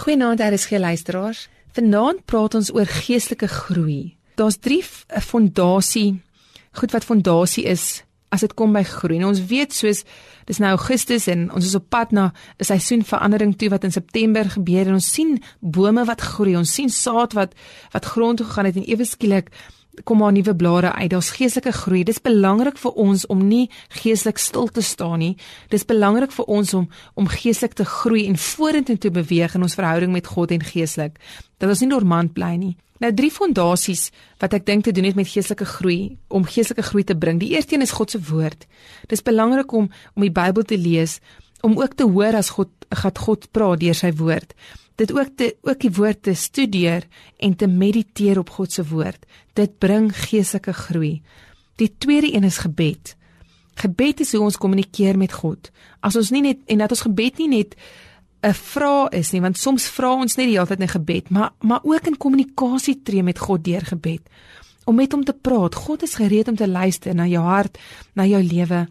Goeienaand, daar is geen luisteraars. Vanaand praat ons oor geestelike groei. Daar's drie fondasie goed wat fondasie is as dit kom by groei. En ons weet soos dis nou Augustus en ons is op pad na 'n seisoenverandering toe wat in September gebeur en ons sien bome wat groei. Ons sien saad wat wat grond toe gegaan het en ewe skielik kom maar nuwe blare uit. Daar's geestelike groei. Dis belangrik vir ons om nie geestelik stil te staan nie. Dis belangrik vir ons om om geestelik te groei en vorentoe te beweeg in ons verhouding met God en geestelik. Dat ons nie dormant bly nie. Nou drie fondasies wat ek dink te doen het met geestelike groei, om geestelike groei te bring. Die eerste een is God se woord. Dis belangrik om om die Bybel te lees, om ook te hoor as God God God praat deur sy woord dit ook te ook die woord te studeer en te mediteer op God se woord. Dit bring geestelike groei. Die tweede een is gebed. Gebed is hoe ons kommunikeer met God. As ons nie net en dat ons gebed nie net 'n vraag is nie, want soms vra ons net die hele tyd 'n gebed, maar maar ook in kommunikasie tree met God deur gebed. Om met hom te praat. God is gereed om te luister na jou hart, na jou lewe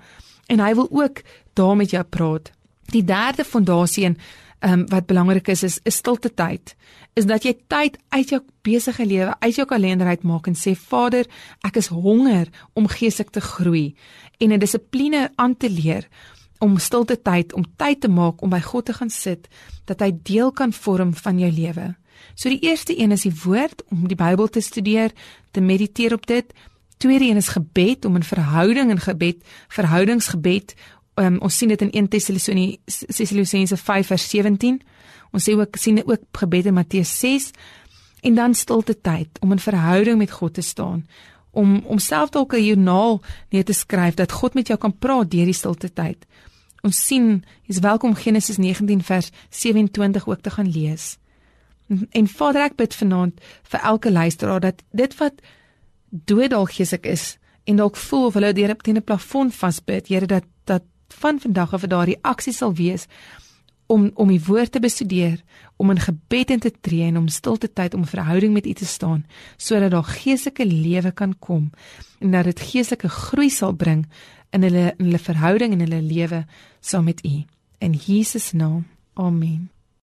en hy wil ook daar met jou praat. Die derde fondasie en um, wat belangrik is is 'n stilte tyd. Is dat jy tyd uit jou besige lewe, uit jou kalender uit maak en sê Vader, ek is honger om geestelik te groei en 'n dissipline aan te leer om stilte tyd om tyd te maak om by God te gaan sit dat hy deel kan vorm van jou lewe. So die eerste een is die woord om die Bybel te studeer, te mediteer op dit. Tweede een is gebed om in verhouding en gebed, verhoudingsgebed um, ons sien dit in 1 Tessalonisense 5 vers 17. Ons sê ook sien ook gebed in Matteus 6 en dan stilte tyd om in verhouding met God te staan om om self dalk 'n joernaal neer te skryf dat God met jou kan praat deur die stilte tyd. Ons sien jy's welkom Genesis 19 vers 27 ook te gaan lees. En, en Vader ek bid vanaand vir elke luisteraar dat dit wat doodalk geesek is en dalk voel of hulle deur op 'n plafon vasbyt, Here dat dat van vandag af daardie aksie sal wees om om die woord te bestudeer, om in gebed in te tree en om stilte tyd om verhouding met U te staan, sodat daar geestelike lewe kan kom en dat dit geestelike groei sal bring in hulle in hulle verhouding en hulle lewe saam met U. In Jesus naam. Amen.